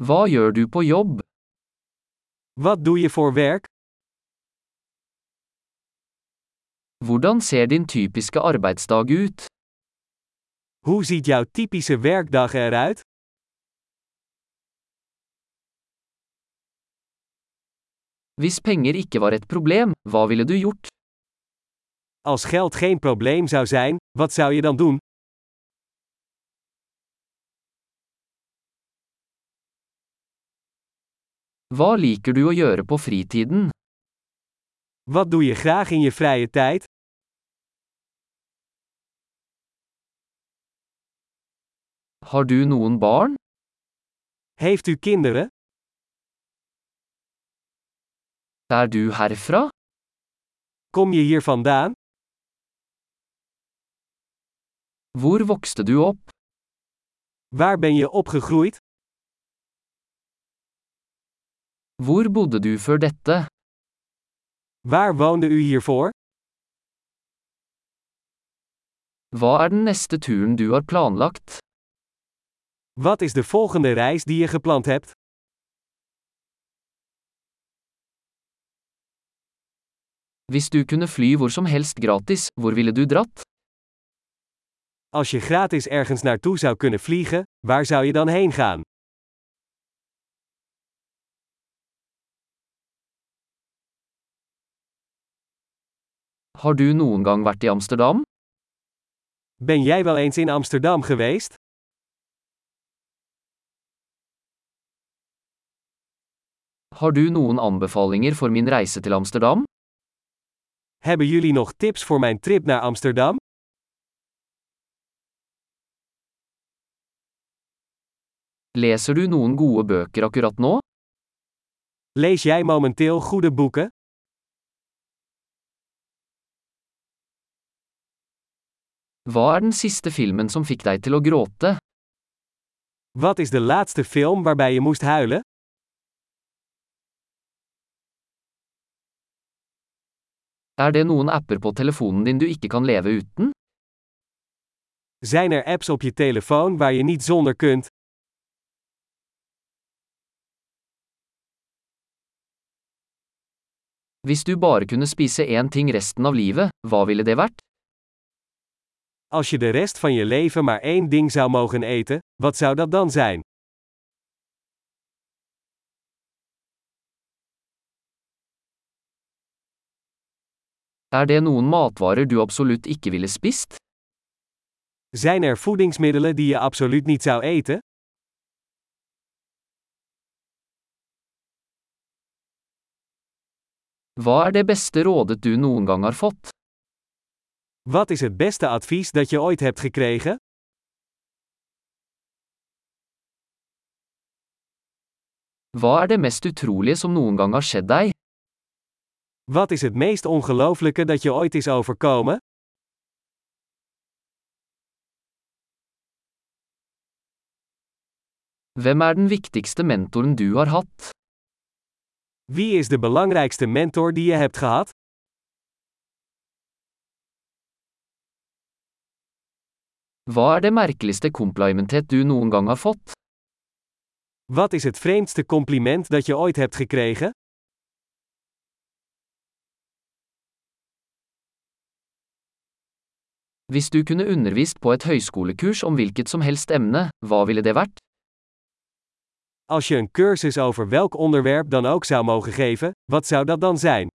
Hva gjør du på jobb? Wat doe je voor werk? Hvordan ser din typiske arbeidsdag ut? Hoe ziet jouw typische werkdag eruit? Hvis penger ikke var et problem, hva ville du gjort? Als geld geen probleem zou zijn, wat zou je dan doen? Hva liker du å gjøre på fritiden? Wat doe je graag in je vrije tijd? Har du noen barn? Heeft u kinderen? Er du herfra? Kom je hier vandaan? Hvor vokste du opp? Waar ben je opgegroeid? Hvor bodde du før dette? Waar woonde u hiervoor? Hva er den neste turen du har planlagt? Wat is de volgende reis die je gepland hebt? Hvis du kunne fly hvor som helst gratis, hvor ville du dratt? Als je gratis ergens naartoe zou kunnen vliegen, waar zou je dan heen gaan? Har du noen gang vært i Amsterdam? Ben jij wel eens in Amsterdam geweest? Har du noen anbefalinger for min reise til Amsterdam? Hebben jullie nog tips voor mijn trip naar Amsterdam? Leser du noen gode bøker akkurat nå? Lees jij momenteel goede boeken? Hva er den siste filmen som fikk deg til å gråte? Wat is de laatste film waarbij je moest huilen? Er det noen apper på telefonen din du ikke kan leve uten? Zijn er apps op je telefoon waar je niet zonder kunt? Hvis du bare kunne spise én ting resten av livet, hva ville det vært? Als je de rest van je leven maar één ding zou mogen eten, wat zou dat dan zijn? Er det noen matvarer du absolutt ikke ville spist? Zijn er voedingsmiddelen die je absoluut niet zou eten? Hva er det beste rådet du noen gang har fått? Wat is het beste advies dat je ooit hebt gekregen? Hva er det mest utrolige som noen gang har skjedd deg? Wat is het meest ongelooflijke dat je ooit is overkomen? Hvem er den viktigste mentoren du har hatt? Wie is de belangrijkste mentor die je hebt gehad? Hva er det merkeligste komplimentet du noen gang har fått? Wat is het vreemdste compliment dat je ooit hebt gekregen? Hvis du kunne undervist på et høyskolekurs om hvilket som helst emne, hva ville det vært? Als je een cursus over welk onderwerp dan ook zou mogen geven, wat zou dat dan zijn?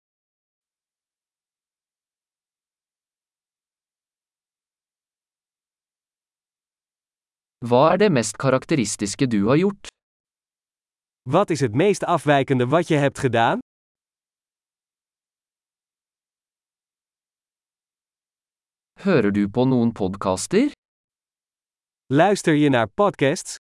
Hva er det mest karakteristiske du har gjort? Wat is het meest afwijkende wat je hebt gedaan? Hører du på noen podkaster? Luister je naar podcasts?